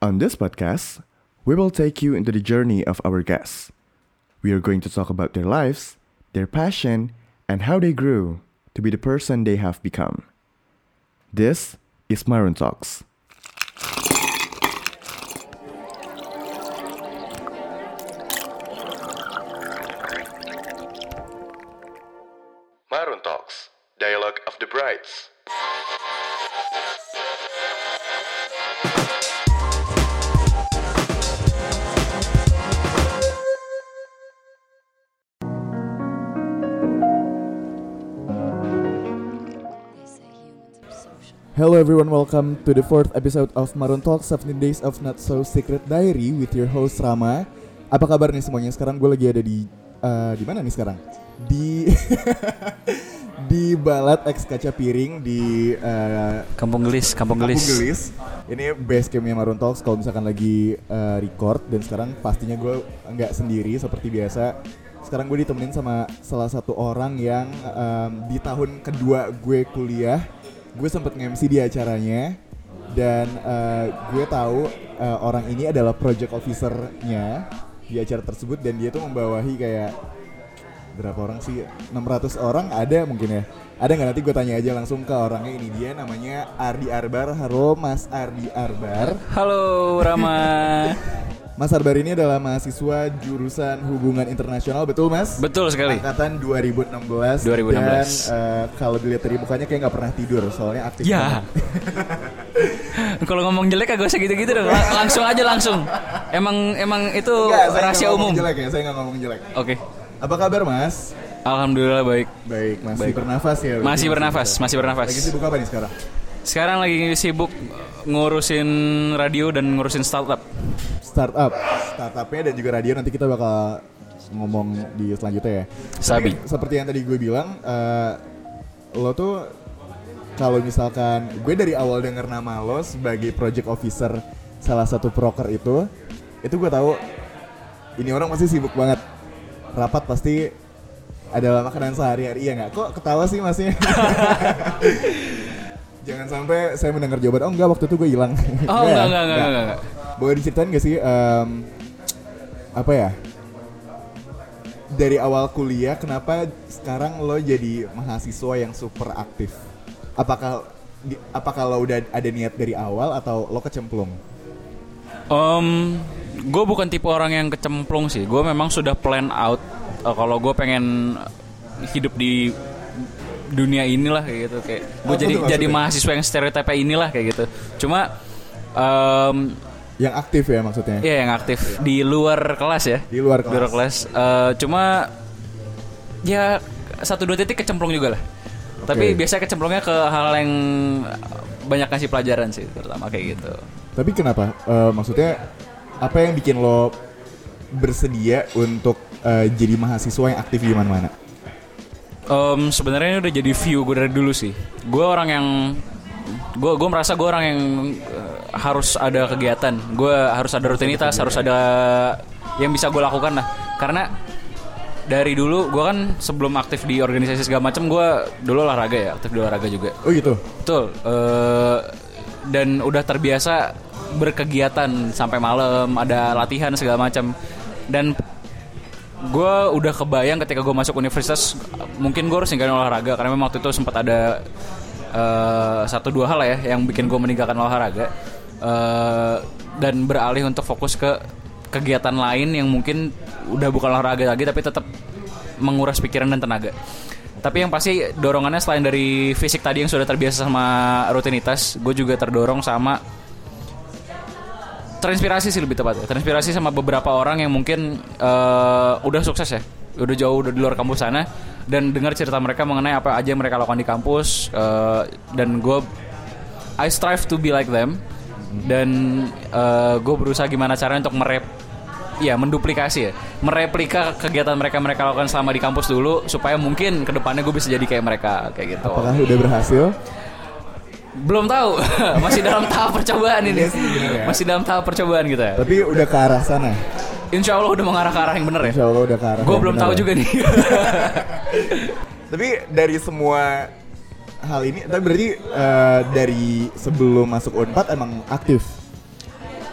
On this podcast, we will take you into the journey of our guests. We are going to talk about their lives, their passion, and how they grew to be the person they have become. This is Maroon Talks. Hello everyone, welcome to the fourth episode of Maroon Talk 17 Days of Not So Secret Diary with your host Rama. Apa kabar nih semuanya? Sekarang gue lagi ada di eh, di mana nih sekarang? Di di Balat X Kaca Piring di eh, Kampung Gelis, Kampung Kampung Gelis. Gelis. Ini base campnya Maroon Talks kalau misalkan lagi eh, record dan sekarang pastinya gue nggak sendiri seperti biasa. Sekarang gue ditemenin sama salah satu orang yang em, di tahun kedua gue kuliah, gue sempet nge-MC di acaranya dan eh, gue tahu eh, orang ini adalah project officer-nya di acara tersebut dan dia tuh membawahi kayak berapa orang sih? 600 orang? Ada mungkin ya. Ada nggak? Nanti gue tanya aja langsung ke orangnya. Ini dia namanya Ardi Arbar. Halo Mas Ardi Arbar. Halo Rama. Mas Arbar ini adalah mahasiswa jurusan hubungan internasional betul Mas Betul sekali. angkatan 2016 2016. dan eh, kalau dilihat dari mukanya kayak nggak pernah tidur soalnya aktif Ya. Kalau ngomong jelek agak usah gitu-gitu dong. Lang- langsung aja langsung. Emang emang itu Enggak, saya rahasia umum. jelek ya saya nggak ngomong jelek Oke. apa kabar Mas Alhamdulillah baik. baik masih Baik. bernafas ya Masih bernafas, masih bernafas. lagi sibuk apa nih sekarang Sekarang lagi sibuk ngurusin radio dan ngurusin startup. Startup. Startupnya dan juga radio nanti kita bakal ngomong di selanjutnya ya. Sabi. Tapi seperti yang tadi gue bilang eh, lo tuh kalau misalkan gue dari awal denger nama lo sebagai project officer salah satu broker itu itu gue tahu ini orang pasti sibuk banget. Rapat pasti adalah makanan sehari-hari ya nggak? Kok ketawa sih masnya jangan sampai saya mendengar jawaban oh enggak waktu itu gue hilang Oh ya? enggak enggak enggak enggak. enggak. Boleh diceritain gak sih em, apa ya? Dari awal kuliah kenapa sekarang lo jadi mahasiswa yang super aktif? Apakah di- apakah lo udah ada niat dari awal atau lo kecemplung? Om, gue bukan tipe orang yang kecemplung sih. Gue memang sudah plan out eh, kalau gue pengen hidup di dunia inilah kayak gitu kayak gue jadi tuh jadi mahasiswa yang stereotipe inilah kayak gitu. Cuma em, Yang aktif ya maksudnya? ya yang aktif di luar kelas ya. Di luar kelas. kelas. Eh, cuma ya satu dua titik kecemplung juga lah. Tapi Oke. biasa kecemplungnya ke hal yang banyak kasih pelajaran sih terutama kayak gitu. Tapi kenapa? Eh, maksudnya apa yang bikin lo bersedia untuk eh, jadi mahasiswa yang aktif di mana-mana? Em, sebenarnya ini udah jadi view gue dari dulu sih. Gue orang yang gue gue merasa gue orang yang eh, harus ada kegiatan. Gue harus ada rutinitas, harus ada yang bisa gue lakukan lah. Karena dari dulu gue kan sebelum aktif di organisasi segala macam gue dulu olahraga ya, aktif di olahraga juga. Oh gitu. Betul. eh, dan udah terbiasa berkegiatan sampai malam, ada latihan segala macam. Dan gue udah kebayang ketika gue masuk universitas, mungkin gue harus ninggalin olahraga karena memang waktu itu sempat ada eh, satu dua hal ya yang bikin gue meninggalkan olahraga Eh, dan beralih untuk fokus ke kegiatan lain yang mungkin udah bukan olahraga lagi tapi tetap menguras pikiran dan tenaga. Tapi yang pasti dorongannya selain dari fisik tadi yang sudah terbiasa sama rutinitas, gue juga terdorong sama terinspirasi sih lebih tepatnya. Terinspirasi sama beberapa orang yang mungkin eh, udah sukses ya, udah jauh udah di luar kampus sana. Dan dengar cerita mereka mengenai apa aja yang mereka lakukan di kampus eh, dan gue I strive to be like them. Dan gue berusaha gimana caranya untuk merep ya menduplikasi ya. Mereplika kegiatan mereka mereka lakukan selama di kampus dulu supaya mungkin ke depannya gue bisa jadi kayak mereka kayak gitu. Apakah udah berhasil? Belum tahu masih dalam tahap percobaan ini Iya sih, bener ya. masih dalam tahap percobaan gitu ya Tapi udah ke arah sana. Insya Allah udah mengarah ke arah yang bener ya Insya Allah udah ke arah. gue belum benar tahu ya. juga nih Tapi dari semua hal ini, tapi berarti eh, dari sebelum masuk Unpad emang aktif.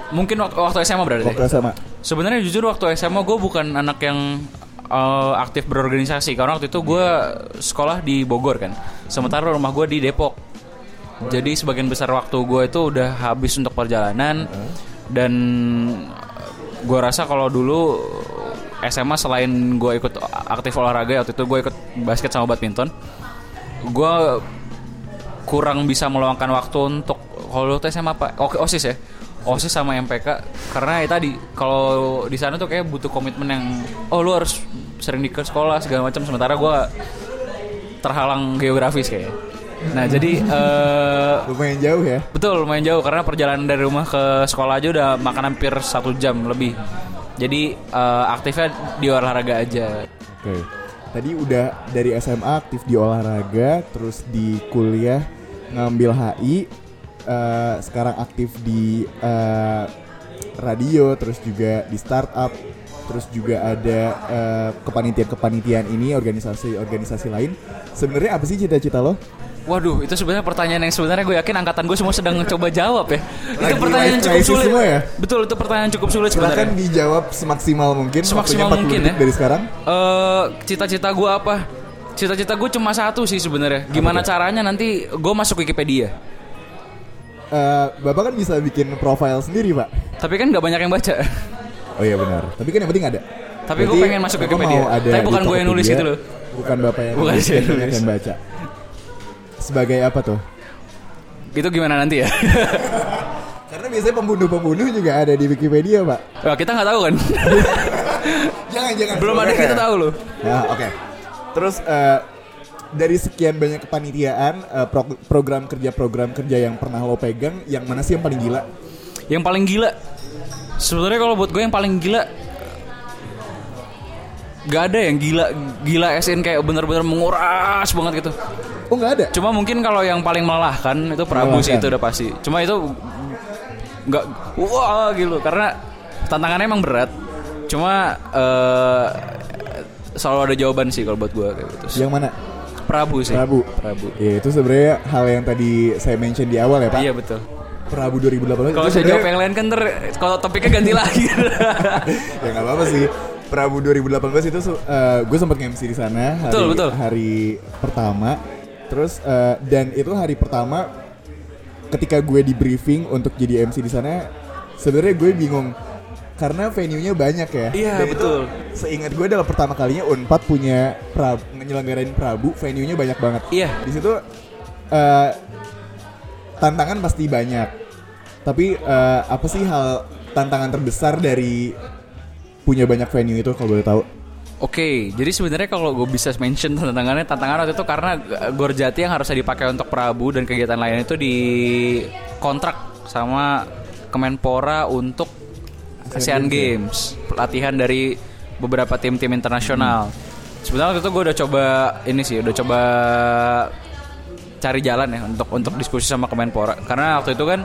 Mungkin waktu, waktu SMA berarti. Waktu SMA. Sebenarnya jujur waktu SMA gue bukan anak yang eh, aktif berorganisasi karena waktu itu gue sekolah di Bogor kan. Sementara rumah gue di Depok. Jadi sebagian besar waktu gue itu udah habis untuk perjalanan. Dan gue rasa kalau dulu SMA selain gue ikut aktif olahraga waktu itu gue ikut basket sama badminton, gue kurang bisa meluangkan waktu untuk kalau tuh SMA apa? Oke osis ya, osis sama MPK karena ya tadi kalau di sana tuh kayak butuh komitmen yang oh lu harus sering di sekolah segala macam. Sementara gue terhalang geografis kayaknya. Nah jadi eh, Lumayan jauh ya. Betul, lumayan jauh karena perjalanan dari rumah ke sekolah aja udah makan hampir satu jam lebih. Jadi eh, aktifnya di olahraga aja. Oke. Tadi udah dari SMA aktif di olahraga, terus di kuliah ngambil HI, eh, sekarang aktif di eh, radio, terus juga di startup, terus juga ada eh, kepanitiaan-kepanitiaan ini, organisasi-organisasi lain. Sebenarnya apa sih cita-cita lo? Waduh, itu sebenarnya pertanyaan yang sebenarnya gue yakin angkatan gue semua sedang coba jawab ya. itu Lagi pertanyaan yang cukup sulit. semua ya? Betul, itu pertanyaan cukup sulit Silahkan sebenarnya. dijawab semaksimal mungkin. Semaksimal waktunya 40 mungkin ya. Dari sekarang. Eh, cita-cita gue apa? Cita-cita gue cuma satu sih sebenarnya. Gimana caranya nanti gue masuk Wikipedia? Eh, Bapak kan bisa bikin profile sendiri, Pak. Tapi kan nggak banyak yang baca. Oh iya benar. Tapi kan yang penting ada. Tapi gue pengen masuk Wikipedia. Tapi bukan gue yang nulis gitu loh. Bukan Bapak yang Bukan nulis, yang yang baca. Sebagai apa tuh? Itu gimana nanti ya? Karena biasanya pembunuh-pembunuh juga ada di Wikipedia, Pak. Wah, kita nggak tahu kan? Jangan, jangan. Belum ada kita tahu loh. Nah, oke. Terus eh, dari sekian banyak kepanitiaan, eh, pro- program kerja program kerja yang pernah lo pegang, yang mana sih yang paling gila? Yang paling gila Sebenarnya kalau buat gue yang paling gila Gak ada yang gila Gila SN kayak bener-bener menguras banget gitu Oh nggak ada. Cuma mungkin kalau yang paling melelahkan Itu Prabu sih itu udah pasti Cuma itu nggak Wah gitu Karena tantangannya emang berat Cuma eh, Selalu ada jawaban sih kalau buat gue kayak gitu Yang mana? Prabu sih Prabu. Prabu Ya, itu sebenarnya hal yang tadi saya mention di awal ya, Pak. Iya betul Prabu 2018. Kalau saya jawab yang lain kan ter Kalau topiknya ganti lagi ya nggak apa-apa sih. Prabu 2018 itu gue sempat nge-MC di sana hari, Betul, betul. hari pertama. Terus eh, dan itu hari pertama ketika gue di briefing untuk jadi MC di sana, sebenarnya gue bingung karena venue-nya banyak ya. Iya, Dan itu betul. seingat gue adalah pertama kalinya Unpad punya Prabu, nyelenggarain Prabu, venue-nya banyak banget. Iya. Di situ eh, tantangan pasti banyak. Tapi eh, apa sih hal tantangan terbesar dari punya banyak venue itu kalau boleh tahu? Oke, jadi sebenarnya kalau gue bisa mention tantangannya, tantangan waktu itu karena Gorjati yang harusnya dipakai untuk Prabu dan kegiatan lain itu di kontrak sama Kemenpora untuk Asian Games, pelatihan dari beberapa tim-tim internasional. Sebenarnya waktu itu gue udah coba ini sih, udah coba cari jalan ya untuk untuk diskusi sama Kemenpora. Karena waktu itu kan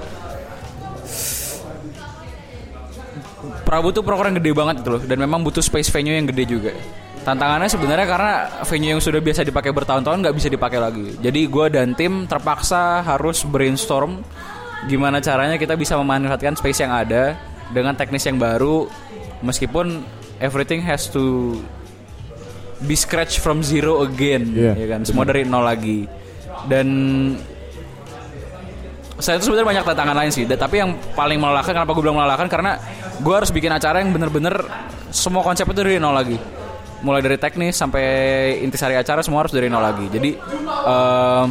Prabu tuh program yang gede banget gitu loh. Dan memang butuh space venue yang gede juga. Tantangannya sebenarnya karena venue yang sudah biasa dipakai bertahun-tahun nggak bisa dipakai lagi. Jadi gue dan tim terpaksa harus brainstorm gimana caranya kita bisa memanfaatkan space yang ada dengan teknis yang baru meskipun everything has to be scratch from zero again Iya, ya kan? Semua dari nol lagi. Dan saya itu sebenarnya banyak tantangan lain sih, tapi yang paling melelahkan kenapa gue bilang melelahkan? Karena gue harus bikin acara yang bener-bener semua konsep itu dari nol lagi, mulai dari teknis sampai intisari acara semua harus dari nol lagi. Jadi em,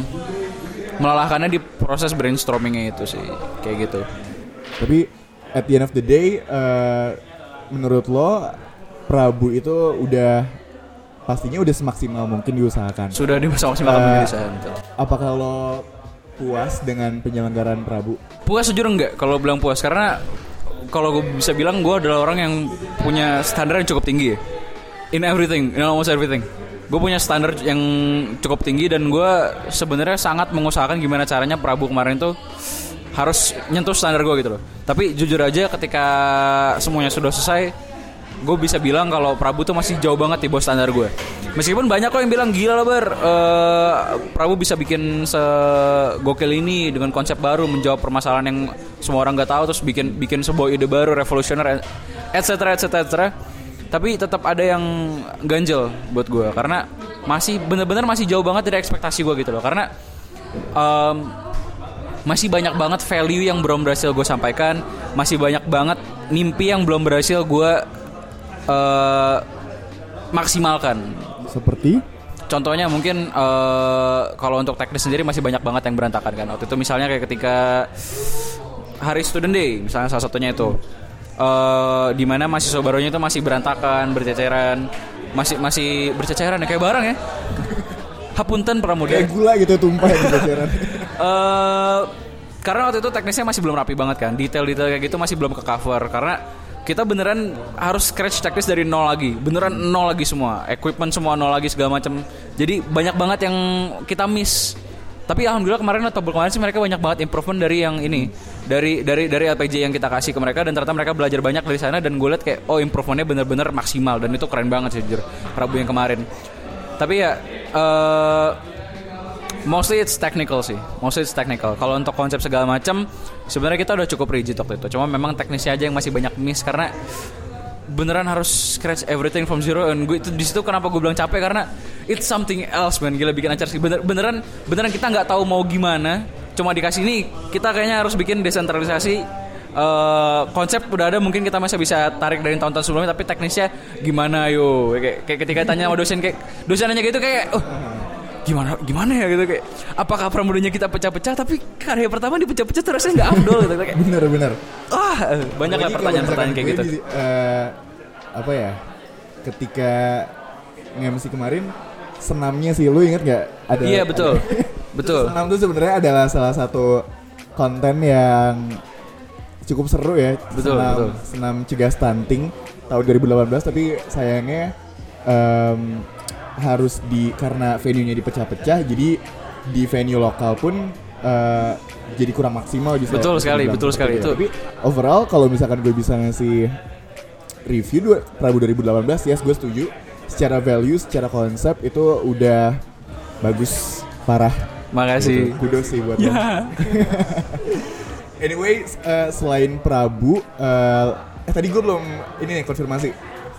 melelahkannya di proses brainstormingnya itu sih, kayak gitu. Tapi at the end of the day, eh, menurut lo Prabu itu udah pastinya udah semaksimal mungkin diusahakan. Sudah di masa maksimal Eh, betul. Apakah lo puas dengan penyelenggaraan Prabu? Puas jujur enggak kalau bilang puas karena kalau gue bisa bilang gue adalah orang yang punya standar yang cukup tinggi. In everything, in almost everything. Gue punya standar yang cukup tinggi dan gue sebenarnya sangat mengusahakan gimana caranya Prabu kemarin tuh harus nyentuh standar gue gitu loh. Tapi jujur aja ketika semuanya sudah selesai, gue bisa bilang kalau Prabu tuh masih jauh banget di bawah standar gue. Meskipun banyak kok yang bilang gila lah ber, eh, Prabu bisa bikin segokil ini dengan konsep baru menjawab permasalahan yang semua orang nggak tahu terus bikin bikin sebuah ide baru revolusioner, etc etc etc. Tapi tetap ada yang ganjel buat gue karena masih bener-bener masih jauh banget dari ekspektasi gue gitu loh karena em, masih banyak banget value yang belum berhasil gue sampaikan masih banyak banget mimpi yang belum berhasil gue eh, maksimalkan. Seperti? Contohnya mungkin eh, kalau untuk teknis sendiri masih banyak banget yang berantakan kan. Waktu itu misalnya kayak ketika hari student day misalnya salah satunya itu. Eh di mana mahasiswa barunya itu masih berantakan berceceran. Masih masih berceceran ya kayak barang ya. Hapunten pramuda kayak gula gitu tumpah di jajaran. eh karena waktu itu teknisnya masih belum rapi banget kan. Detail-detail kayak gitu masih belum ke cover. Karena kita beneran harus scratch teknis dari nol lagi. Beneran nol lagi semua. Equipment semua nol lagi segala macam jadi banyak banget yang kita miss. Tapi alhamdulillah kemarin atau kemarin sih mereka banyak banget improvement dari yang ini. Dari dari dari LPJ yang kita kasih ke mereka. Dan ternyata mereka belajar banyak dari sana. Dan gue liat kayak oh improvementnya bener-bener maksimal. Dan itu keren banget sih jujur. Rabu yang kemarin. Tapi ya eh mostly it's technical sih. Mostly it's technical. Kalau untuk konsep segala macam sebenarnya kita udah cukup rigid waktu itu. Cuma memang teknisnya aja yang masih banyak miss karena beneran harus scratch everything from zero. And gue itu di situ kenapa gue bilang capek? Karena it's something else man. Gila bikin acara bener, beneran beneran kita nggak tahu mau gimana. Cuma dikasih ini kita kayaknya harus bikin desentralisasi eh, konsep udah ada. Mungkin kita masih bisa tarik dari tahun-tahun sebelumnya tapi teknisnya gimana yo? Kayak, kayak ketika tanya sama dosen kayak dosen nanya gitu kayak oh gimana gimana ya gitu kayak apakah pramudanya kita pecah-pecah tapi karya pertama dipecah-pecah terus nggak afdol gitu kayak bener bener. ah banyak lah pertanyaan-pertanyaan kayak gitu di- eh, apa ya? Ketika nge-MC kemarin senamnya sih lu inget gak? Ada, Iya betul, ada- betul. Senam tuh sebenarnya adalah salah satu konten yang cukup seru ya. Betul, senam, betul. senam cegah stunting tahun 2018 tapi sayangnya em, harus di karena venue-nya dipecah-pecah jadi di venue lokal pun eh, jadi kurang maksimal bisa Betul sekali, betul sekali. itu Tapi overall kalau misalkan gue bisa ngasih review dua, Prabu 2018 yes gue setuju secara value secara konsep itu udah bagus parah Makasih. Gitu. kudos sih buat lo. anyway eh, selain Prabu eh, eh tadi gue belum ini nih konfirmasi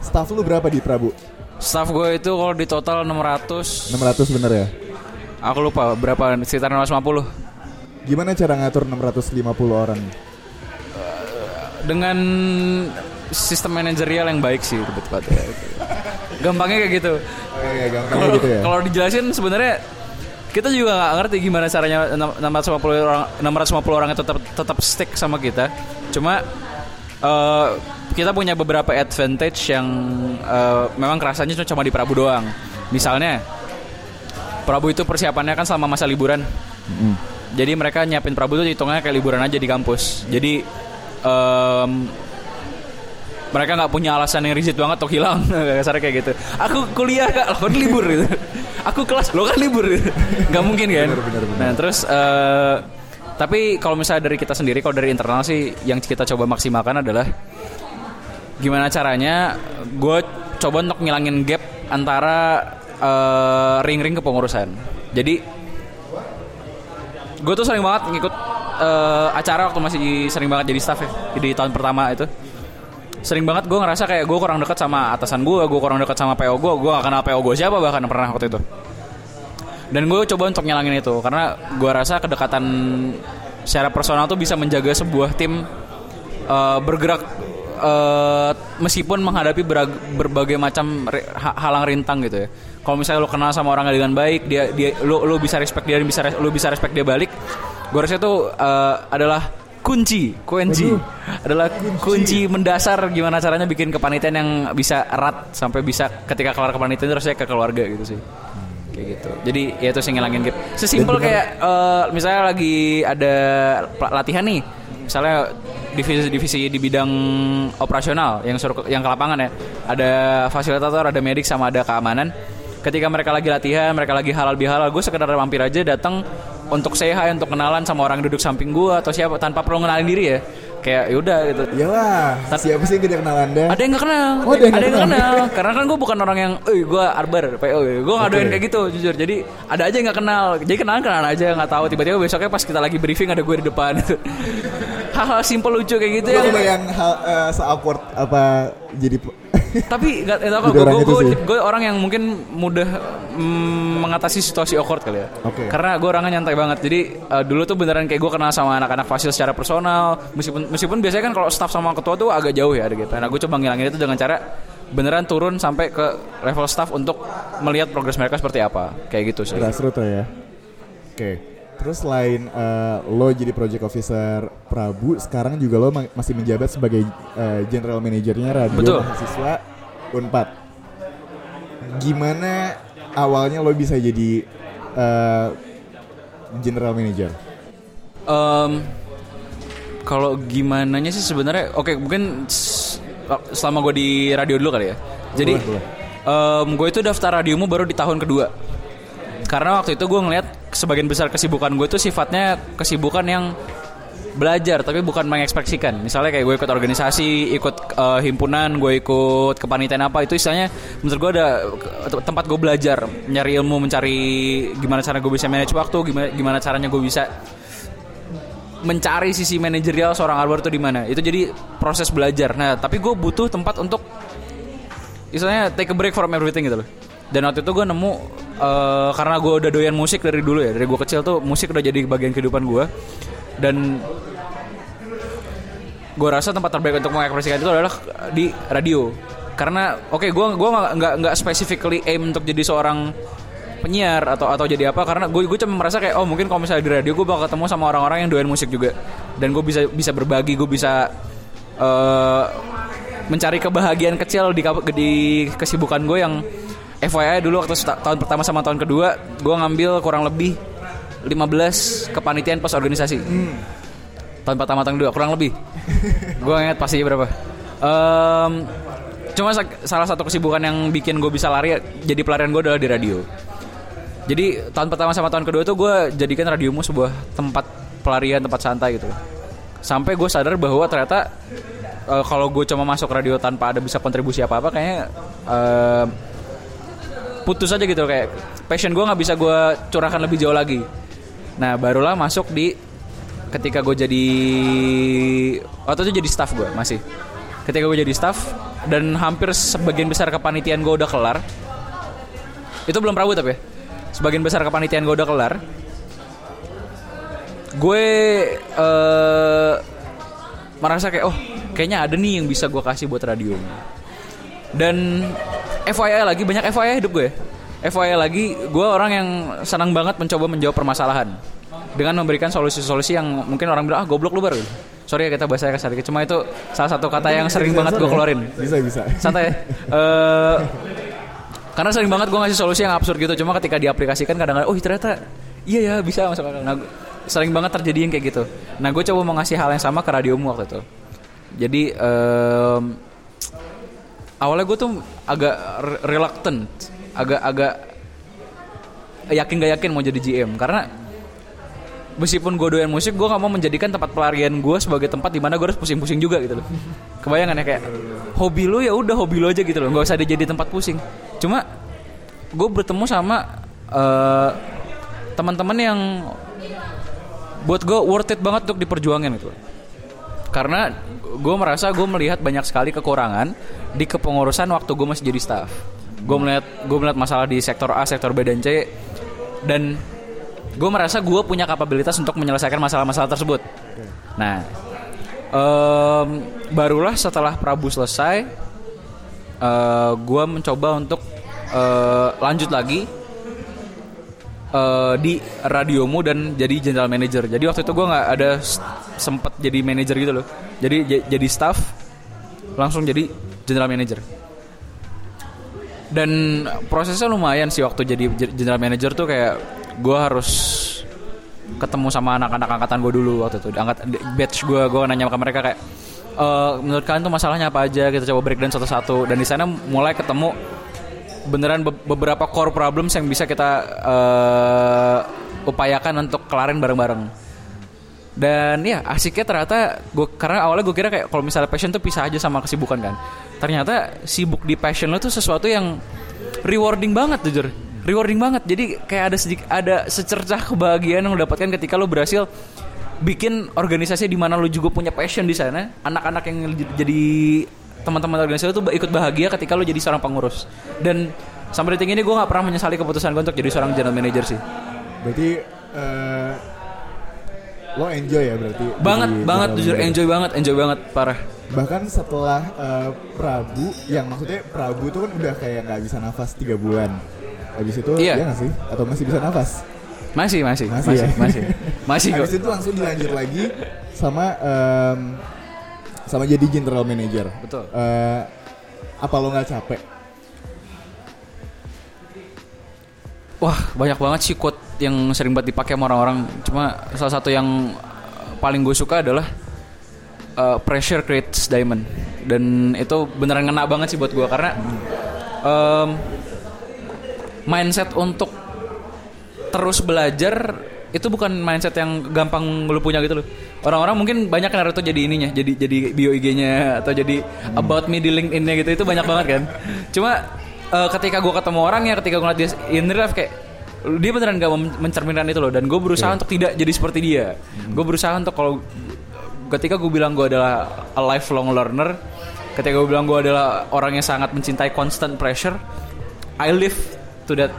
staff lu berapa di Prabu Staff gue itu kalau di total 600 600 bener ya? Aku lupa berapa sekitar 650 gimana cara ngatur 650 orang? Dengan sistem manajerial yang baik sih lebih tepatnya Gampangnya kayak gitu. Oh, iya, gampangnya Kalau gitu ya. kalau dijelasin sebenarnya kita juga nggak ngerti gimana caranya enam- 650 orang 650 orang itu tetap tetap stick sama kita. Cuma eh, kita punya beberapa advantage yang eh, memang kerasanya cuma- di Prabu doang. Misalnya Prabu itu persiapannya kan selama masa liburan. Jadi mereka nyiapin Prabu itu hitungnya kayak liburan aja di kampus. Jadi em, mereka nggak punya alasan yang rigid banget untuk hilang kasarnya kayak gitu aku kuliah kak lo kan libur gitu aku kelas lo kan libur gitu. nggak mungkin kan Bener, bener, bener. nah terus eh, tapi kalau misalnya dari kita sendiri kalau dari internal sih yang kita coba maksimalkan adalah gimana caranya gue coba untuk ngilangin gap antara eh, ring-ring kepengurusan. Jadi gue tuh sering banget ngikut eh, acara waktu masih sering banget jadi staff ya di tahun pertama itu. Sering banget gue ngerasa kayak gue kurang dekat sama atasan gue gue kurang dekat sama PO gue gue gak kenal PO gue siapa bahkan pernah waktu itu. Dan gue coba untuk nyalangin itu karena gue rasa kedekatan secara personal tuh bisa menjaga sebuah tim eh, bergerak eh, meskipun menghadapi berag- berbagai macam ha- halang rintang gitu ya. Kalau misalnya lo kenal sama orang dengan baik dia dia lo lo bisa respect dia dan bisa lo bisa respect dia balik gue rasa itu eh, adalah kunci kunci. Adalah kunci. mendasar gimana caranya bikin kepanitiaan yang bisa erat sampai bisa ketika keluar kepanitiaan itu rasanya ke keluarga gitu sih. Kayak gitu. Jadi ya itu sih ngilangin gap sesimpel kayak eh, misalnya lagi ada latihan nih. Misalnya divisi-divisi di bidang operasional yang suruh yang ke lapangan ya. Ada fasilitator ada medik sama ada keamanan. Ketika mereka lagi latihan mereka lagi halal bihalal gue sekedar mampir aja datang untuk hi untuk kenalan sama orang yang duduk samping gue atau siapa tanpa perlu ngenalin diri ya. Kayak yaudah gitu. Iyalah, siapa sih yang kenal Anda? ada yang gak kenal. Oh, ada yang nggak yang nggak kenal. kenal. Karena kan gue bukan orang yang eh gue arbar PO gue nggak doain kayak gitu jujur. Jadi ada aja yang nggak kenal. Jadi kenalan kenalan aja nggak tahu. Tiba-tiba besoknya pas kita lagi briefing ada gue di depan hal-hal simple lucu kayak gitu Gue ya kebayang hal uh, se-awkward apa jadi tapi Jadi orang itu sih. gue orang yang mungkin mudah mm, mengatasi situasi awkward kali ya Oke. karena gue orangnya nyantai banget jadi eh, dulu tuh beneran kayak gue kenal sama anak-anak fasil secara personal meskipun meskipun biasanya kan kalau staff sama ketua tuh agak jauh ya ada gitu nah gue coba ngilangin itu dengan cara beneran turun sampai ke level staff untuk melihat progres mereka seperti apa kayak gitu sih grassroots ya. Oke. Terus selain uh, lo jadi project officer Prabu, sekarang juga lo ma- masih menjabat sebagai uh, general manajernya radio Betul. mahasiswa Unpad. Gimana awalnya lo bisa jadi uh, general manager? Em, kalau gimana sih sebenarnya oke mungkin s- selama gue di radio dulu kali ya jadi Boleh, boleh. em, gue itu daftar radiomu baru di tahun kedua karena waktu itu gue ngeliat sebagian besar kesibukan gue itu sifatnya kesibukan yang belajar tapi bukan mengekspresikan misalnya kayak gue ikut organisasi ikut eh, himpunan gue ikut kepanitiaan apa itu istilahnya menurut gue ada tempat gue belajar nyari ilmu mencari gimana cara gue bisa manage waktu gimana gimana caranya gue bisa mencari sisi manajerial seorang arbor itu di mana. Itu jadi proses belajar. Nah, tapi gue butuh tempat untuk istilahnya take a break from everything gitu loh. Dan waktu itu gue nemu eh, karena gue udah doyan musik dari dulu ya, dari gue kecil tuh musik udah jadi bagian kehidupan gue. Dan gue rasa tempat terbaik untuk mengekspresikan itu adalah di radio. Karena oke gue gua nggak nggak specifically aim untuk jadi seorang penyiar atau atau jadi apa karena gue gue cuma merasa kayak oh mungkin kalau misalnya di radio gue bakal ketemu sama orang-orang yang doyan musik juga dan gue bisa bisa berbagi gue bisa eh, mencari kebahagiaan kecil di di kesibukan gue yang FYI dulu waktu tahun pertama sama tahun kedua gue ngambil kurang lebih 15 kepanitiaan pas organisasi. Tahun pertama tahun kedua kurang lebih. Gue ingat pastinya berapa. Em, cuma sa- salah satu kesibukan yang bikin gue bisa lari jadi pelarian gue adalah di radio. Jadi tahun pertama sama tahun kedua itu gue jadikan radiomu sebuah tempat pelarian tempat santai gitu. Sampai gue sadar bahwa ternyata eh, kalau gue cuma masuk radio tanpa ada bisa kontribusi apa apa kayaknya em, putus aja gitu kayak passion gue nggak bisa gue curahkan lebih jauh lagi. Nah barulah masuk di ketika gue jadi waktu itu jadi staff gue masih. Ketika gue jadi staff dan hampir sebagian besar kepanitiaan gue udah kelar itu belum prabu tapi ya sebagian besar kepanitiaan gue udah kelar gue eh merasa kayak oh kayaknya ada nih yang bisa gue kasih buat radio dan FYI lagi banyak FYI hidup gue. FYI lagi gue orang yang senang banget mencoba menjawab permasalahan. Dengan memberikan solusi-solusi yang mungkin orang bilang ah goblok lu baru sorry ya kita bahasanya kasar dikit cuma itu salah satu kata yang sering banget gue keluarin. Bisa bisa. santai. Eh karena sering banget gue ngasih solusi yang absurd gitu. Cuma ketika diaplikasikan kadang-kadang oh ternyata iya ya bisa. Masuk akal nah, sering banget terjadi yang kayak gitu. Nah gue coba mau ngasih hal yang sama ke radiomu waktu itu. Jadi em, awalnya gue tuh agak re- reluctant agak-agak yakin gak yakin mau jadi GM karena meskipun gue doyan musik gue gak mau menjadikan tempat pelarian gue sebagai tempat di mana gue harus pusing-pusing juga gitu loh. Kebayangan ya kayak hobi lu ya udah hobi lu aja gitu loh. Nggak usah dijadi tempat pusing. Cuma gue bertemu sama eh, teman-teman yang buat gue worth it banget untuk diperjuangin gitu loh. Karena gue merasa gue melihat banyak sekali kekurangan di kepengurusan waktu gue masih jadi staff. Gue melihat gue melihat masalah di sektor A sektor B dan C dan gue merasa gue punya kapabilitas untuk menyelesaikan masalah-masalah tersebut. Nah em, barulah setelah Prabu selesai eh gue mencoba untuk eh, lanjut lagi eh, di radiomu dan jadi general manager. Jadi waktu itu gue nggak ada sempet jadi manager gitu loh. Jadi jadi staff langsung jadi general manager. Dan prosesnya lumayan sih waktu jadi general manager tuh kayak gue harus ketemu sama anak-anak angkatan gue dulu waktu itu. Angkat batch gue, gue nanya ke mereka kayak "Eh, menurut kalian tuh masalahnya apa aja? Kita coba breakdown satu-satu. Dan di sana mulai ketemu beneran be- beberapa core problems yang bisa kita eh, upayakan untuk kelarin bareng-bareng. Dan ya asiknya ternyata gue karena awalnya gue kira kayak kalau misalnya passion tuh pisah aja sama kesibukan kan. Ternyata sibuk di passion lo tuh sesuatu yang rewarding banget jujur. Rewarding banget. Jadi kayak ada sedikit ada secercah kebahagiaan yang lo dapatkan ketika lo berhasil bikin organisasi di mana lo juga punya passion di sana. Anak-anak yang jadi teman-teman organisasi tuh ikut bahagia ketika lo jadi seorang pengurus dan sampai detik ini gue nggak pernah menyesali keputusan gue untuk jadi seorang general manager sih Berarti eh, lo enjoy ya berarti. banget banget jujur enjoy banget enjoy banget parah Bahkan setelah eh, Prabu, yang maksudnya Prabu itu kan udah kayak nggak bisa nafas tiga bulan. Habis itu Iya. ya nggak sih? Atau masih bisa nafas? masih masih Masih masih ya? masih masih kok Habis itu langsung dilanjut lagi sama em, sama jadi general manager. Betul. Eh, apa lo nggak capek? Wah banyak banget sih quote yang sering banget dipakai sama orang-orang. Cuma salah satu yang paling gue suka adalah uh, pressure creates diamond. Dan itu beneran ngena banget sih buat gue karena um, mindset untuk terus belajar itu bukan mindset yang gampang lu punya gitu loh. Orang-orang mungkin banyak yang Naruto jadi ininya, jadi jadi bio IG-nya atau jadi about me di LinkedIn-nya gitu itu banyak banget kan. Cuma eh, ketika gue ketemu orangnya, ketika gue ngeliat dia in real life kayak dia beneran gak mencerminkan itu loh dan gue berusaha untuk tidak jadi seperti dia. Gue berusaha untuk kalau ketika gue bilang gue adalah a lifelong learner, ketika gue bilang gue adalah orang yang sangat mencintai constant pressure, I live to that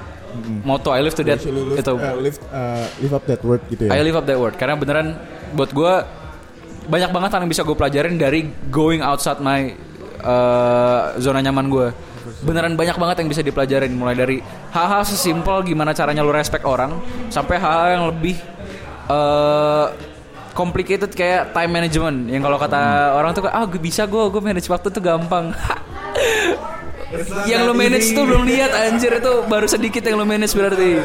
motto, I live to that live, itu. eh, live, eh, live up that word gitu ya. I live up that word karena beneran buat gue banyak banget yang bisa gue pelajarin dari going outside my uh, zona nyaman gue beneran banyak banget yang bisa dipelajarin mulai dari hal-hal sesimpel gimana caranya lu respect orang sampai hal-hal yang lebih uh, complicated kayak time management. Yang kalau kata orang tuh ah gue bisa gue gue manage waktu tuh gampang. Yang lo manage tuh belum lihat anjir. Itu baru sedikit yang lo manage berarti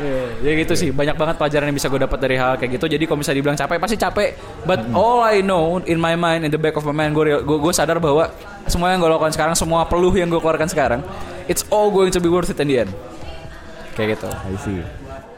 Iya, ya gitu sih. Banyak banget pelajaran yang bisa gue dapat dari hal kayak gitu. Jadi kalau misalnya dibilang capek pasti capek. But all I know in my mind in the back of my mind gue gue, sadar bahwa semua yang gue lakukan sekarang semua peluh yang gue keluarkan sekarang it's all going to be worth it in the end. Kayak gitu. I see.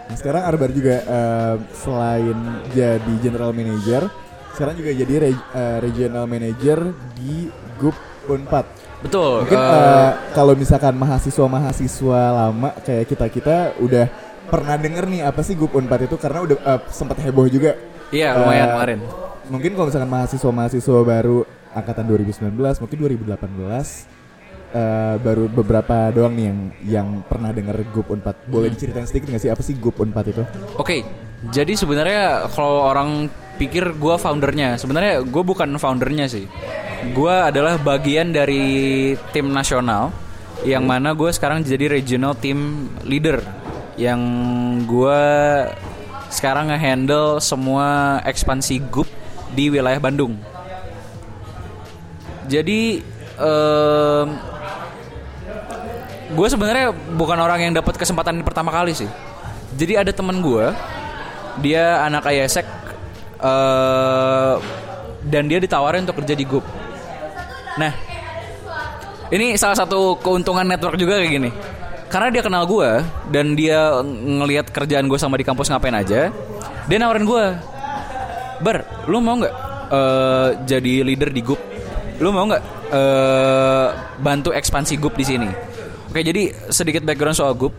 Nah, sekarang Arbar juga eh, selain jadi general manager, sekarang juga jadi re- eh, regional manager di GUP Unpad. betul Mungkin eh, eh, kalau misalkan mahasiswa-mahasiswa lama kayak kita-kita udah pernah denger nih apa sih GUP Unpad itu karena udah eh, sempat heboh juga. Iya, lumayan Eh, kemarin. Mungkin kalau misalkan mahasiswa-mahasiswa baru angkatan 2019, mungkin 2018 eh, baru beberapa doang nih yang yang pernah denger GUP Unpad. Boleh Hmm. diceritain sedikit nggak sih apa sih GUP Unpad itu? Oke, jadi sebenarnya kalau orang pikir gue foundernya, sebenarnya gue bukan foundernya sih. Gue adalah bagian dari tim nasional, yang mana gue sekarang jadi regional team leader, yang gue sekarang ngehandle semua ekspansi GUP di wilayah Bandung. Jadi em, gue sebenarnya bukan orang yang dapat kesempatan pertama kali sih. Jadi ada teman gue, dia anak ISEC eh dan dia ditawarin untuk kerja di GUP. Nah, ini salah satu keuntungan network juga kayak gini. Karena dia kenal gue dan dia ng- ngelihat kerjaan gue sama di kampus ngapain aja, dia nawarin gue, Bar, lu mau nggak eh, jadi leader di GUP? Lu mau nggak eh, bantu ekspansi GUP di sini? Oke, jadi sedikit background soal GUP.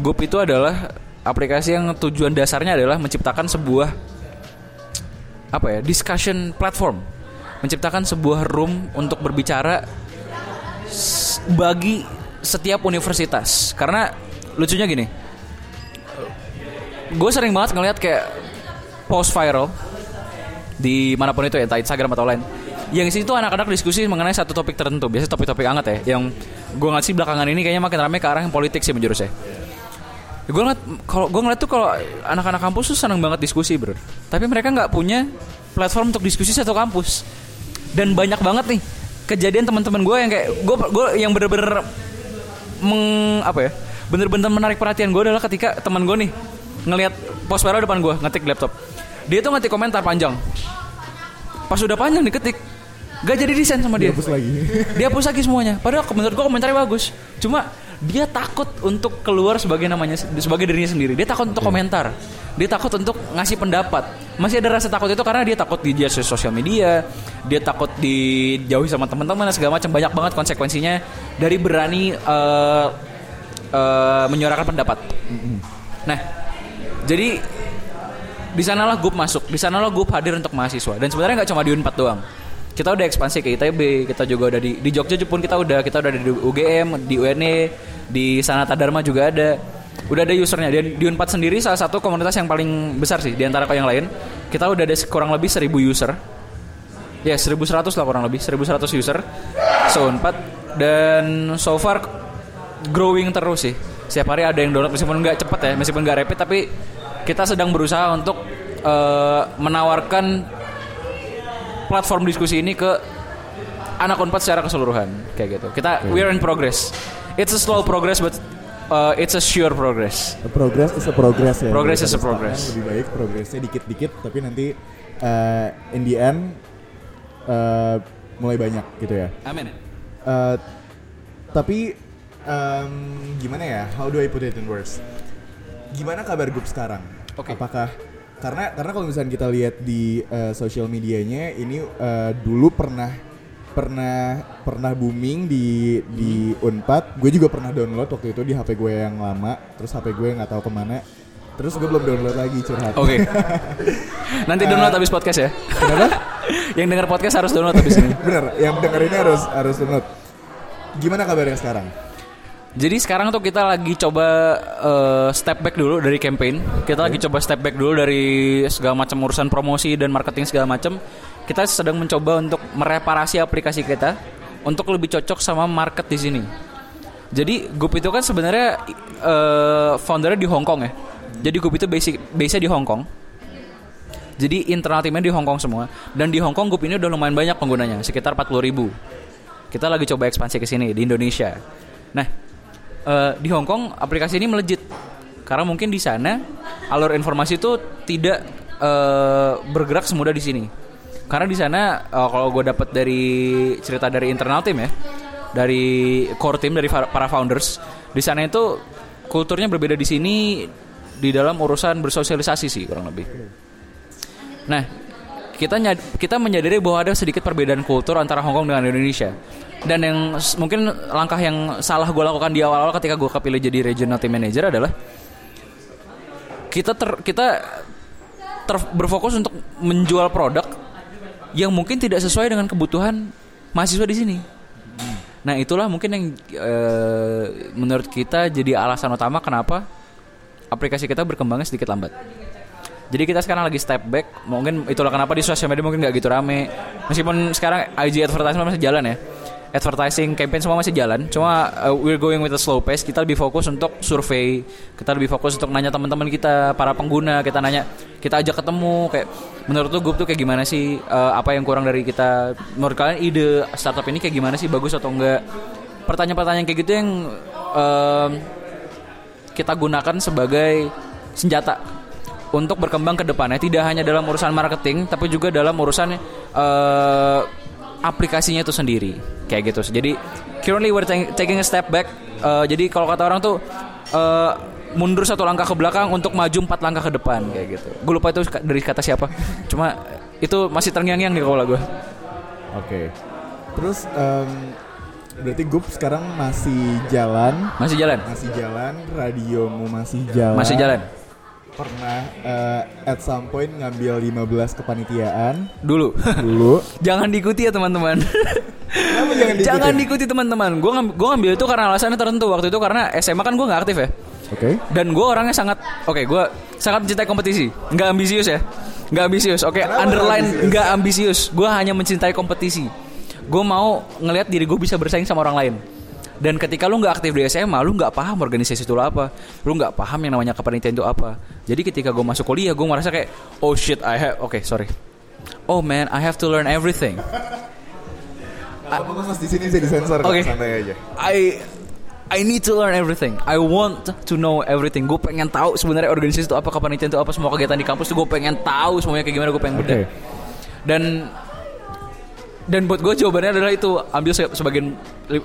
GUP itu adalah aplikasi yang tujuan dasarnya adalah menciptakan sebuah apa ya discussion platform, menciptakan sebuah room untuk berbicara bagi setiap universitas. Karena lucunya gini, gue sering banget ngeliat kayak post viral di mana pun itu ya, entah Instagram atau lain. Yang situ anak-anak diskusi mengenai satu topik tertentu, biasanya topik-topik hangat ya. Yang gue ngeliat sih belakangan ini kayaknya makin ramai ke arah yang politik sih menjurusnya. Gue ngeliat kalau gue ngeliat tuh kalau anak-anak kampus tuh seneng banget diskusi bro. Tapi mereka nggak punya platform untuk diskusi satu kampus. Dan banyak banget nih kejadian teman-teman gue yang kayak gue gue yang bener-bener meng apa ya bener-bener menarik perhatian gue adalah ketika teman gue nih ngelihat post depan gue ngetik di laptop. Dia tuh ngetik komentar panjang. Pas udah panjang diketik gak jadi desain sama dia. Dihapus lagi. dia hapus lagi semuanya. Padahal menurut gue komentarnya bagus. Cuma dia takut untuk keluar sebagai namanya sebagai dirinya sendiri. Dia takut untuk komentar. Dia takut untuk ngasih pendapat. Masih ada rasa takut itu karena dia takut di sosial media dia takut dijauhi sama teman-teman segala macam. Banyak banget konsekuensinya dari berani uh, uh, menyuarakan pendapat. Nah jadi di sanalah GUP masuk. Di sanalah GUP hadir untuk mahasiswa. Dan sebenarnya nggak cuma di Unpad doang kita udah ekspansi ke ITB, kita juga udah di di Jogja pun kita udah kita udah di UGM, di UNE, di Sanata Dharma juga ada. Udah ada usernya. Dan di Unpad sendiri salah satu komunitas yang paling besar sih di antara yang lain. Kita udah ada kurang lebih 1000 user. Ya, 1100 lah kurang lebih, 1100 user. So Unpad dan so far growing terus sih. Setiap hari ada yang download meskipun nggak cepet ya, meskipun nggak rapid tapi kita sedang berusaha untuk uh, menawarkan platform diskusi ini ke anak unpad secara keseluruhan kayak gitu. Kita okay. we're in progress. It's a slow progress but uh, it's a sure progress. A progress is a progress ya. Progress is a progress. Lebih baik progresnya dikit-dikit tapi nanti uh, in the end uh, mulai banyak gitu ya. Amin. Uh, tapi um, gimana ya? How do I put it in words? Gimana kabar grup sekarang? Okay. Apakah karena karena kalau misalnya kita lihat di uh, sosial medianya ini uh, dulu pernah pernah pernah booming di di Unpad. Gue juga pernah download waktu itu di HP gue yang lama. Terus HP gue nggak tahu ke mana. Terus gue belum download lagi curhat. Oke. Okay. nanti download uh, habis podcast ya. kenapa? Yang dengar podcast harus download habis ini. Bener yang denger ini harus harus download. Gimana kabarnya sekarang jadi sekarang tuh kita lagi coba uh, step back dulu dari campaign. Kita lagi coba step back dulu dari segala macam urusan promosi dan marketing segala macam. Kita sedang mencoba untuk mereparasi aplikasi kita untuk lebih cocok sama market di sini. Jadi Goop itu kan sebenarnya uh, foundernya di Hong Kong ya. Jadi Goop itu basic base di Hong Kong. Jadi internal timnya di Hong Kong semua. Dan di Hong Kong Goop ini udah lumayan banyak penggunanya, sekitar 40 ribu. Kita lagi coba ekspansi ke sini di Indonesia. Nah, uh, di Hong Kong aplikasi ini melejit karena mungkin di sana alur informasi itu tidak uh, bergerak semudah di sini. Karena di sana uh, kalau gue dapat dari cerita dari internal tim ya, dari core team dari para founders, di sana itu kulturnya berbeda di sini di dalam urusan bersosialisasi sih kurang lebih. Nah, kita kita menyadari bahwa ada sedikit perbedaan kultur antara Hong Kong dengan Indonesia dan yang mungkin langkah yang salah gue lakukan di awal-awal ketika gue kepilih jadi regional team manager adalah kita ter kita ter, berfokus untuk menjual produk yang mungkin tidak sesuai dengan kebutuhan mahasiswa di sini. Nah itulah mungkin yang e, menurut kita jadi alasan utama kenapa aplikasi kita berkembangnya sedikit lambat. Jadi kita sekarang lagi step back. Mungkin itulah kenapa di sosial media mungkin nggak gitu rame. Meskipun sekarang IG advertisement masih jalan ya advertising campaign semua masih jalan. Cuma uh, we're going with a slow pace. Kita lebih fokus untuk survei. Kita lebih fokus untuk nanya teman-teman kita, para pengguna. Kita nanya, kita ajak ketemu. Kayak menurut tuh grup tuh kayak gimana sih? Uh, apa yang kurang dari kita? Menurut kalian ide startup ini kayak gimana sih? Bagus atau enggak? Pertanyaan-pertanyaan kayak gitu yang uh, kita gunakan sebagai senjata untuk berkembang ke depannya. Tidak hanya dalam urusan marketing, tapi juga dalam urusan uh, aplikasinya itu sendiri. Kayak gitu. Jadi currently we're taking a step back. Uh, jadi kalau kata orang tuh uh, mundur satu langkah ke belakang untuk maju empat langkah ke depan. Kayak gitu. Gue lupa itu dari kata siapa. Cuma itu masih terngiang-ngiang di kepala gue oke. Okay. terus um, berarti gue sekarang masih jalan? Masih jalan. Masih jalan radiomu masih jalan. Masih jalan pernah uh, at some point ngambil 15 kepanitiaan dulu dulu jangan diikuti ya teman-teman jangan diikuti? jangan diikuti teman-teman gue ngambil, gue ngambil itu karena alasannya tertentu waktu itu karena SMA kan gue nggak aktif ya Oke. Okay. Dan gue orangnya sangat, oke, okay, gue sangat mencintai kompetisi, nggak ambisius ya, nggak ambisius. Oke, okay, underline nggak ambisius. Gue hanya mencintai kompetisi. Gue mau ngelihat diri gue bisa bersaing sama orang lain dan ketika lu nggak aktif di SMA lu nggak paham organisasi itu apa lu nggak paham yang namanya kepanitiaan itu apa jadi ketika gue masuk kuliah gue merasa kayak oh shit I have oke okay, sorry oh man I have to learn everything mas di sini bisa disensor okay. santai aja I I need to learn everything. I want to know everything. Gue pengen tahu sebenarnya organisasi itu apa, kepanitiaan itu apa, semua kegiatan di kampus tuh gue pengen tahu semuanya kayak gimana. Gue pengen okay. Dan dan buat gue jawabannya adalah itu ambil se- sebagian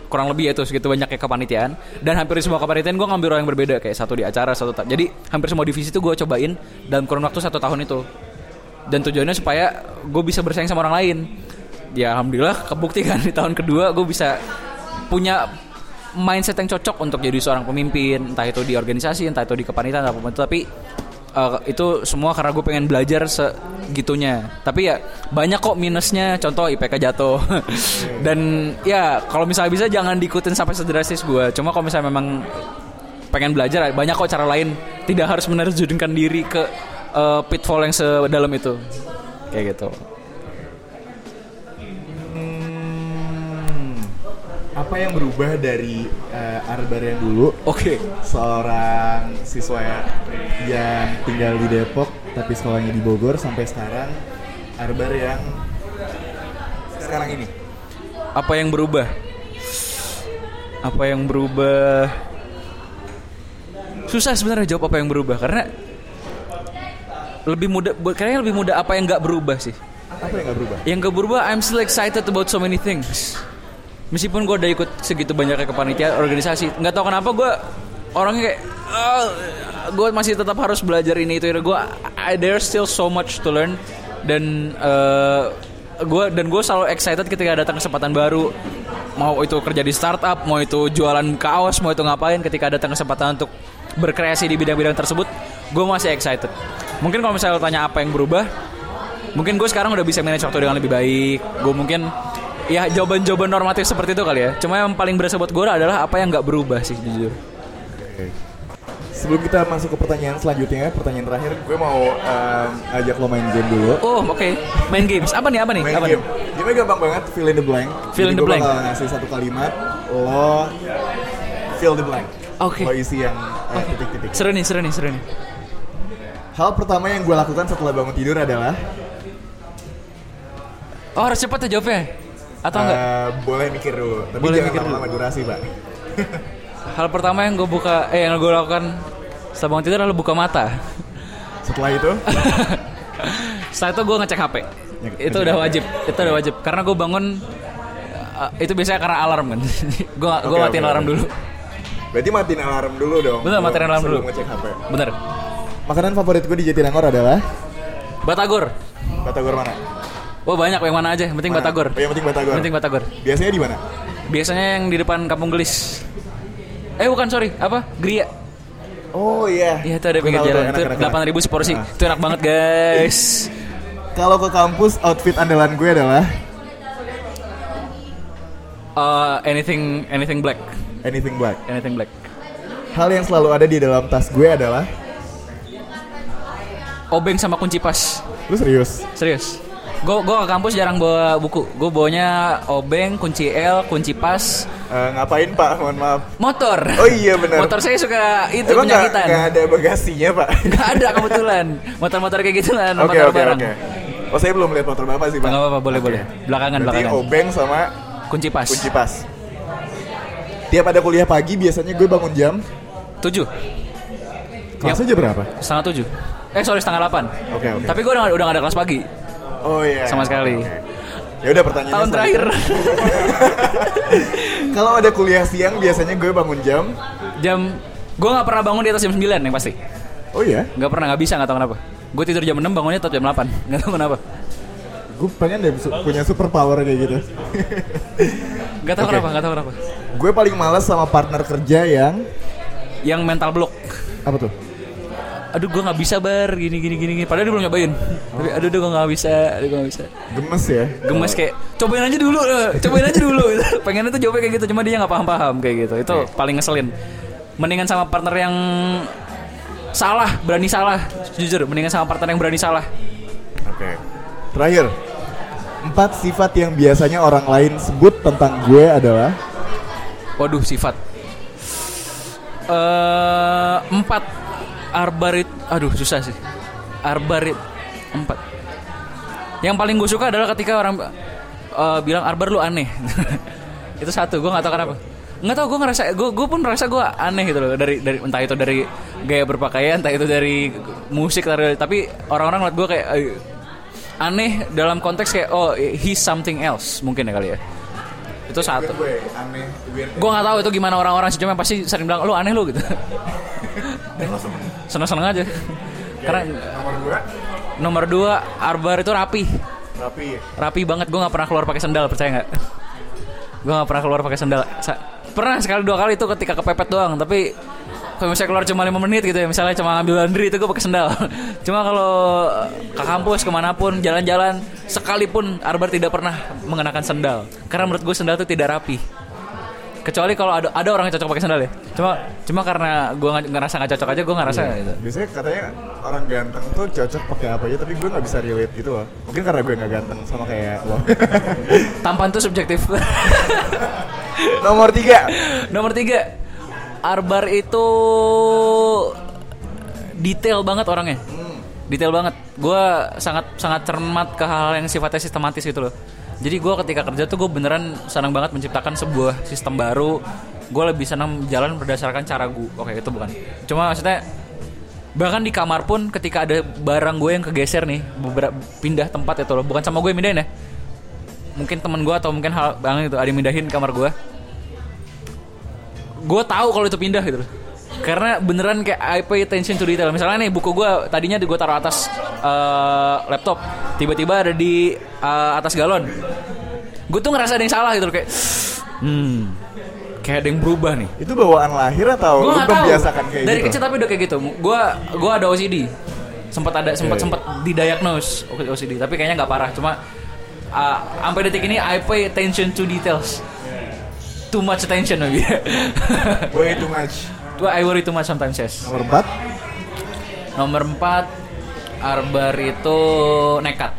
kurang lebih itu segitu banyaknya kepanitiaan. Dan hampir semua kepanitiaan gue ngambil orang yang berbeda kayak satu di acara satu jadi hampir semua divisi itu gue cobain dalam kurun waktu satu tahun itu. Dan tujuannya supaya gue bisa bersaing sama orang lain. Ya alhamdulillah kebukti kan di tahun kedua gue bisa punya mindset yang cocok untuk jadi seorang pemimpin entah itu di organisasi entah itu di kepanitiaan apa pun itu. Tapi eh, itu semua karena gue pengen belajar segitunya. Tapi ya banyak kok minusnya. Contoh IPK jatuh. Dan ya kalau misalnya bisa jangan diikutin sampai sedrastis gue cuma kalau misalnya memang pengen belajar banyak kok cara lain. Tidak harus menerjunkan diri ke eh, pitfall yang sedalam itu. Kayak gitu apa yang berubah dari eh, Arbar yang dulu? Oke. Seorang siswa yang tinggal di Depok tapi sekolahnya di Bogor sampai sekarang Arbar yang sekarang ini. Apa yang berubah? Apa yang berubah? Susah sebenarnya jawab apa yang berubah karena lebih mudah kayaknya lebih mudah apa yang nggak berubah sih. Apa yang nggak berubah? Yang nggak berubah I'm still excited about so many things meskipun gue udah ikut segitu banyaknya kepanitiaan organisasi nggak tahu kenapa gue orangnya kayak gue masih tetap harus belajar ini itu. Gue there's still so much to learn dan gue dan gue selalu excited ketika datang kesempatan baru. Mau itu kerja di startup mau itu jualan kaos mau itu ngapain ketika datang kesempatan untuk berkreasi di bidang-bidang tersebut gue masih excited. Mungkin kalau misalnya lo tanya apa yang berubah mungkin gue sekarang udah bisa manage waktu dengan lebih baik. Gue mungkin ya jawaban-jawaban normatif seperti itu kali ya. Cuma yang paling berasa buat gue adalah apa yang nggak berubah sih jujur. Sebelum kita masuk ke pertanyaan selanjutnya pertanyaan terakhir gue mau em, ajak lo main game dulu. Oh oke. Main games. Apa nih apa nih? Main apa game nih? game. Gampang banget fill in the blank. Fill in the gue blank. bakal ngasih satu kalimat. Lo fill the blank. Oke. lo isi yang eh, titik-titik. Seru nih seru nih seru nih. Hal pertama yang gue lakukan setelah bangun tidur adalah oh harus cepat ya jawabnya atau enggak? Eh, boleh mikir dulu. Tapi Boleh jangan mikir dulu. lama-lama durasi pak. Hal pertama yang gue buka eh yang gue lakukan setelah bangun tidur adalah buka mata. Setelah itu? Setelah itu gue ngecek HP Ngecek itu udah wajib. Itu udah wajib. Karena gue bangun uh, itu biasanya karena alarm kan. Gue gue Oke, matiin oke, alarm oke. dulu. Berarti matiin alarm dulu dong. Betul, matiin alarm dulu. ngecek HP bener. Makanan favorit gue di Jatinangor adalah? Batagor. Batagor mana oh banyak yang mana aja? Yang penting Mana? batagor. Oh, yang penting Batagor. Yang penting batagor. Biasanya di mana? Biasanya yang di depan kampung gelis. Eh bukan sorry. Apa? Gria. Oh iya. Iya itu ada pinggir jalan. Itu delapan ribu seporsi. Ah. itu enak banget guys. Kalau ke kampus outfit andalan gue adalah? Uh, anything anything black. Anything black. anything black. Hal yang selalu ada di dalam tas gue adalah? Obeng sama kunci pas. Lu serius? serius gue gue ke kampus jarang bawa buku gue bawanya obeng kunci L kunci pas Eh, ngapain Pak? Mohon maaf. motor Oh iya, benar. motor saya suka itu Emang penyakitan nggak ada bagasinya Pak? Nggak ada kebetulan motor-motor kayak gitu lah Oke motor oke barang oke. Oh saya belum lihat motor bapak sih Pak. Nggak apa-apa, boleh, Oke. boleh. Belakangan, Berarti belakangan. obeng sama kunci pas kunci pas. Tiap ada kuliah pagi biasanya gue bangun jam tujuh kelasnya jam berapa? setengah tujuh eh sorry setengah delapan Oke oke. tapi gue udah, udah gak ada kelas pagi Oh iya. Sama sekali. Oke. Ya udah pertanyaannya. tahun terakhir. Kalau ada kuliah siang biasanya gue bangun jam. jam gue nggak pernah bangun di atas jam 9 yang pasti Oh iya. nggak pernah nggak bisa nggak tahu kenapa gue tidur jam 6 bangunnya tetap jam 8 nggak tahu kenapa Gue pengen deh su- punya super power kayak gitu. nggak tahu Oke. kenapa nggak tahu kenapa gue paling males sama partner kerja yang yang mental block apa tuh? Aduh gue nggak bisa bar. Gini gini gini gini. Padahal dia belum nyobain. Tapi aduh aduh gue nggak bisa aduh gue nggak bisa. Gemes ya. gemes kayak cobain aja dulu eh, cobain aja dulu. Pengennya tuh jawabnya kayak gitu cuma dia nggak paham paham kayak gitu. Itu paling ngeselin. Mendingan sama partner yang salah berani salah. Jujur mendingan sama partner yang berani salah. Oke. Terakhir. Empat sifat yang biasanya orang lain sebut tentang gue adalah? Waduh sifat. Eh empat arbarit aduh susah sih. Arbarit empat. Yang paling gue suka adalah ketika orang eh, bilang arbar lu aneh. Itu satu gue nggak tahu kenapa. Nggak tahu gue ngerasa gue gue pun merasa gue aneh gitu loh. Dari dari entah itu dari gaya berpakaian entah itu dari musik tapi orang-orang ngeliat gue kayak "Eh, aneh dalam konteks kayak oh he's something else mungkin ya kali ya itu satu. gue aneh weird gue nggak tahu itu gimana orang-orang sih cuma pasti sering bilang lu aneh lu gitu. Seneng-seneng aja. Karena nomor dua? Nomor dua Arbar itu rapi. Rapi rapi banget gue nggak pernah keluar pakai sendal percaya nggak? Gue nggak pernah keluar pakai sendal. Sa- pernah sekali dua kali itu ketika kepepet doang tapi kalau misalnya keluar cuma lima menit gitu ya misalnya cuma ngambil laundry itu gue pakai sendal. Cuma kalau ke kampus ke mana pun jalan-jalan sekalipun Arbar tidak pernah mengenakan sendal. Karena menurut gue sendal itu tidak rapi. Kecuali kalau ada ada orang yang cocok pakai sendal ya. Cuma cuma karena gue nggak ngerasa nggak cocok aja gue ngerasa gitu. biasanya katanya orang ganteng tuh cocok pakai apa aja tapi gue nggak bisa relate gitu loh. Mungkin karena gue nggak ganteng sama kayak lo. Tampan tuh subjektif. Nomor tiga. Nomor tiga Arbar itu detail banget orangnya. Detail banget. Gue sangat sangat cermat ke hal yang sifatnya sistematis gitu loh. Jadi gue ketika kerja tuh gue beneran senang banget menciptakan sebuah sistem baru. Gue lebih senang jalan berdasarkan cara gue. Oke itu bukan. Cuma maksudnya bahkan di kamar pun ketika ada barang gue yang kegeser nih beberapa pindah tempat itu loh bukan sama gue yang mindahin ya mungkin temen gue atau mungkin hal bang itu ada yang mindahin kamar gue gue tahu kalau itu pindah gitu loh. karena beneran kayak I pay attention to detail. Misalnya nih buku gue tadinya gue taruh atas eh, laptop tiba-tiba ada di eh, atas galon. Gue tuh ngerasa ada yang salah gitu loh kayak hmm kayak ada yang berubah nih. Itu bawaan lahir atau gue lu membiasakan kayak dari gitu? kecil tapi udah kayak gitu. Gue gue ada OCD sempat ada sempat Oke. sempat didiagnose OCD tapi kayaknya nggak parah. Cuma uh, sampai detik ini I pay attention to details too much attention maybe way too much. Well, I worry too much sometimes yes. Nomor empat? Nomor 4 Arbar itu nekat.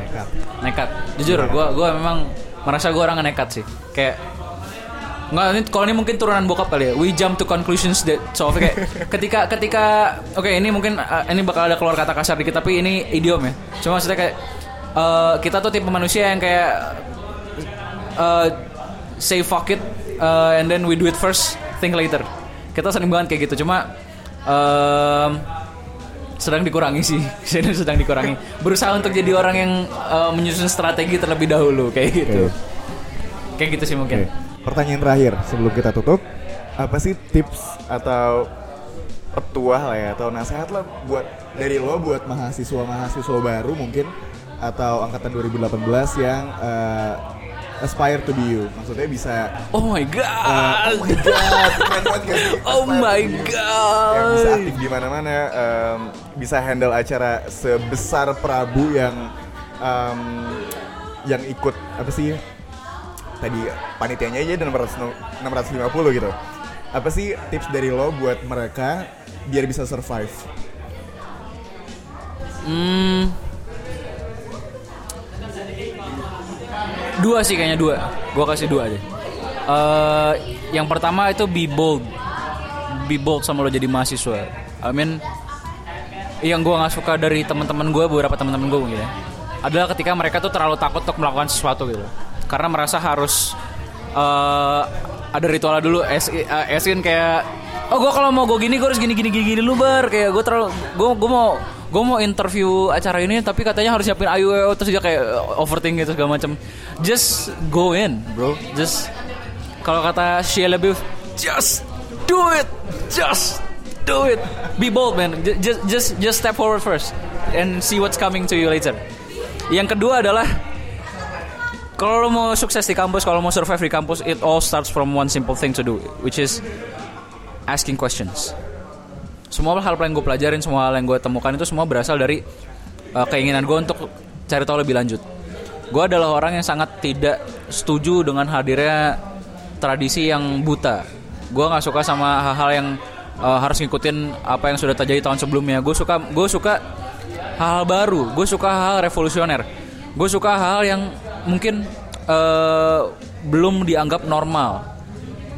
Nekat. Nekat. Jujur gue gua memang merasa gue orang nekat sih. Kayak Nggak, ini kalau ini mungkin turunan bokap kali ya. We jump to conclusions that so kayak ketika ketika oke ini mungkin uh, ini bakal ada keluar kata kasar dikit tapi ini idiom ya. Cuma maksudnya kayak uh, kita tuh tipe manusia yang kayak uh, say fuck it uh, and then we do it first, think later. Kita sering banget kayak gitu. Cuma um, sedang dikurangi sih sedang sedang dikurangi berusaha untuk jadi orang yang uh, menyusun strategi terlebih dahulu kayak gitu Oke. kayak gitu sih mungkin Oke. Pertanyaan terakhir sebelum kita tutup, apa sih tips atau petuah lah ya atau nasihat lah buat dari lo buat mahasiswa-mahasiswa baru mungkin atau angkatan 2018 yang eh, aspire to be you. Maksudnya bisa oh my eh, god oh my god, keren banget gak sih? oh my god Yang bisa aktif di mana-mana, em, bisa handle acara sebesar Prabu yang em, yang ikut apa sih tadi panitianya aja 600 650 gitu. Apa sih tips dari lo buat mereka biar bisa survive? Hmm. Dua sih kayaknya dua. Gua kasih dua aja. Eh, yang pertama itu be bold. Be bold sama lo jadi mahasiswa. I mean yang gua nggak suka dari teman-teman gue beberapa teman-teman gue mungkin ya adalah ketika mereka tuh terlalu takut untuk melakukan sesuatu gitu karena merasa harus eh, ada ritual dulu es eh, esin kayak oh gue kalau mau gue gini gue harus gini gini gini, gini lu bar kayak gue terlalu gue gue mau gue mau interview acara ini tapi katanya harus siapin ayu terus dia kayak overthink gitu segala macam just go in bro. Just kalau kata Shia LaBeouf just do it. Just do it. Be bold man. Ju- just just just step forward first and see what's coming to you later. Yang kedua adalah kalau lo mau sukses di kampus kalau mau survive di kampus it all starts from one simple thing to do which is asking questions semua hal yang gue pelajarin semua hal yang gue temukan itu semua berasal dari uh, keinginan gue untuk cari tahu lebih lanjut. Gue adalah orang yang sangat tidak setuju dengan hadirnya tradisi yang buta. Gue nggak suka sama hal-hal yang uh, harus ngikutin apa yang sudah terjadi tahun sebelumnya. Gue suka gue suka hal-hal baru. Gue suka hal revolusioner. Gue suka hal yang mungkin uh, belum dianggap normal.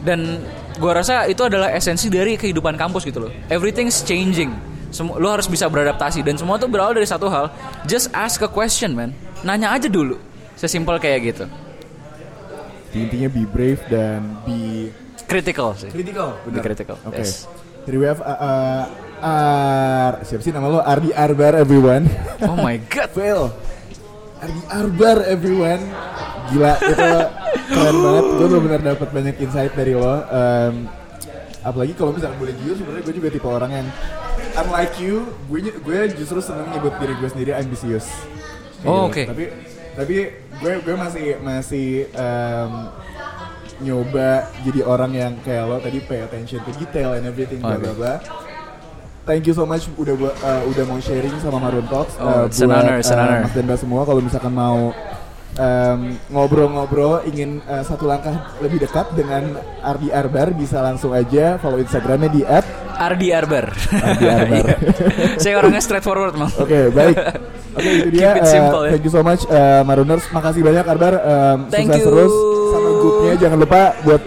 Dan gue rasa itu adalah esensi dari kehidupan kampus gitu loh everything's changing Semu- lo harus bisa beradaptasi dan semua tuh berawal dari satu hal just ask a question man nanya aja dulu sesimpel kayak gitu Intinya be brave dan be critical sih critical. Be critical, Oke. yes. Jadi we have uh, uh, Ar siapa sih nama lo? Ardi Arbar everyone. oh my god Phil. Ardi Arbar everyone. Gila itu keren banget. Gue benar-benar dapat banyak insight dari lo. Em, apalagi kalau misalnya boleh jujur sebenarnya gue juga tipe orang yang unlike you gue gue justru seneng nyebut diri gue sendiri ambisius. Oh, gitu. oke. tapi tapi gue gue masih masih em, nyoba jadi orang yang kayak lo tadi pay attention to detail and everything bla bla Thank you so much udah uh, udah mau sharing sama Maroon Talks Oh, uh, it's an honor, it's an uh, honor. Mas Denda semua kalau misalkan mau um, ngobrol-ngobrol ingin uh, satu langkah lebih dekat dengan Ardi Arbar bisa langsung aja follow Instagramnya di at Ardi Arbar. Ardi Arbar. Iya. Saya orangnya straightforward, Mang. Oke baik Oke itu dia Keep it uh, simple, ya. Thank you so much uh, Marooners Makasih banyak Arbar um, Thank Sukses you. terus Sama grupnya Jangan lupa buat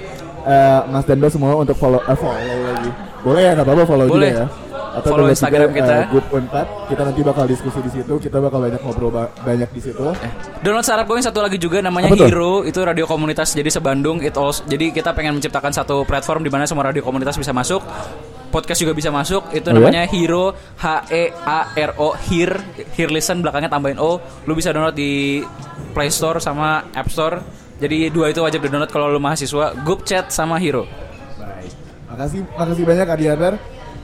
uh, Mas Denda semua untuk follow uh, Follow lagi Boleh ya nggak apa-apa follow Boleh. juga ya atau Follow download Instagram juga, kita. uh, grup Unpad kita nanti bakal diskusi di situ. Kita bakal banyak ngobrol ba- banyak di situ. Download startup gue yang satu lagi juga namanya Apa tuh? Hero. Itu radio komunitas jadi sebandung. It also, jadi kita pengen menciptakan satu platform di mana semua radio komunitas bisa masuk. Podcast juga bisa masuk. Itu Oh ya? namanya Hero H E A R O Hear. Hear Listen belakangnya tambahin O. Lu bisa download di Play Store sama App Store. Jadi dua itu wajib di download kalau lu mahasiswa. Group Chat sama Hero. Baik. Makasih makasih banyak Adi Arbar.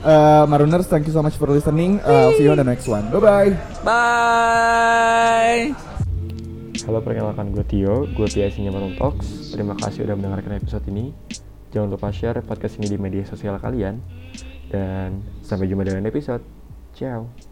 Uh, Marooners, thank you so much for listening. Uh, I'll see you on the next one. Bye bye. bye Halo perkenalkan gue Tio, gue PIC-nya Maroon Talks. Terima kasih udah mendengarkan episode ini. Jangan lupa share podcast ini di media sosial kalian. Dan sampai jumpa dengan episode. Ciao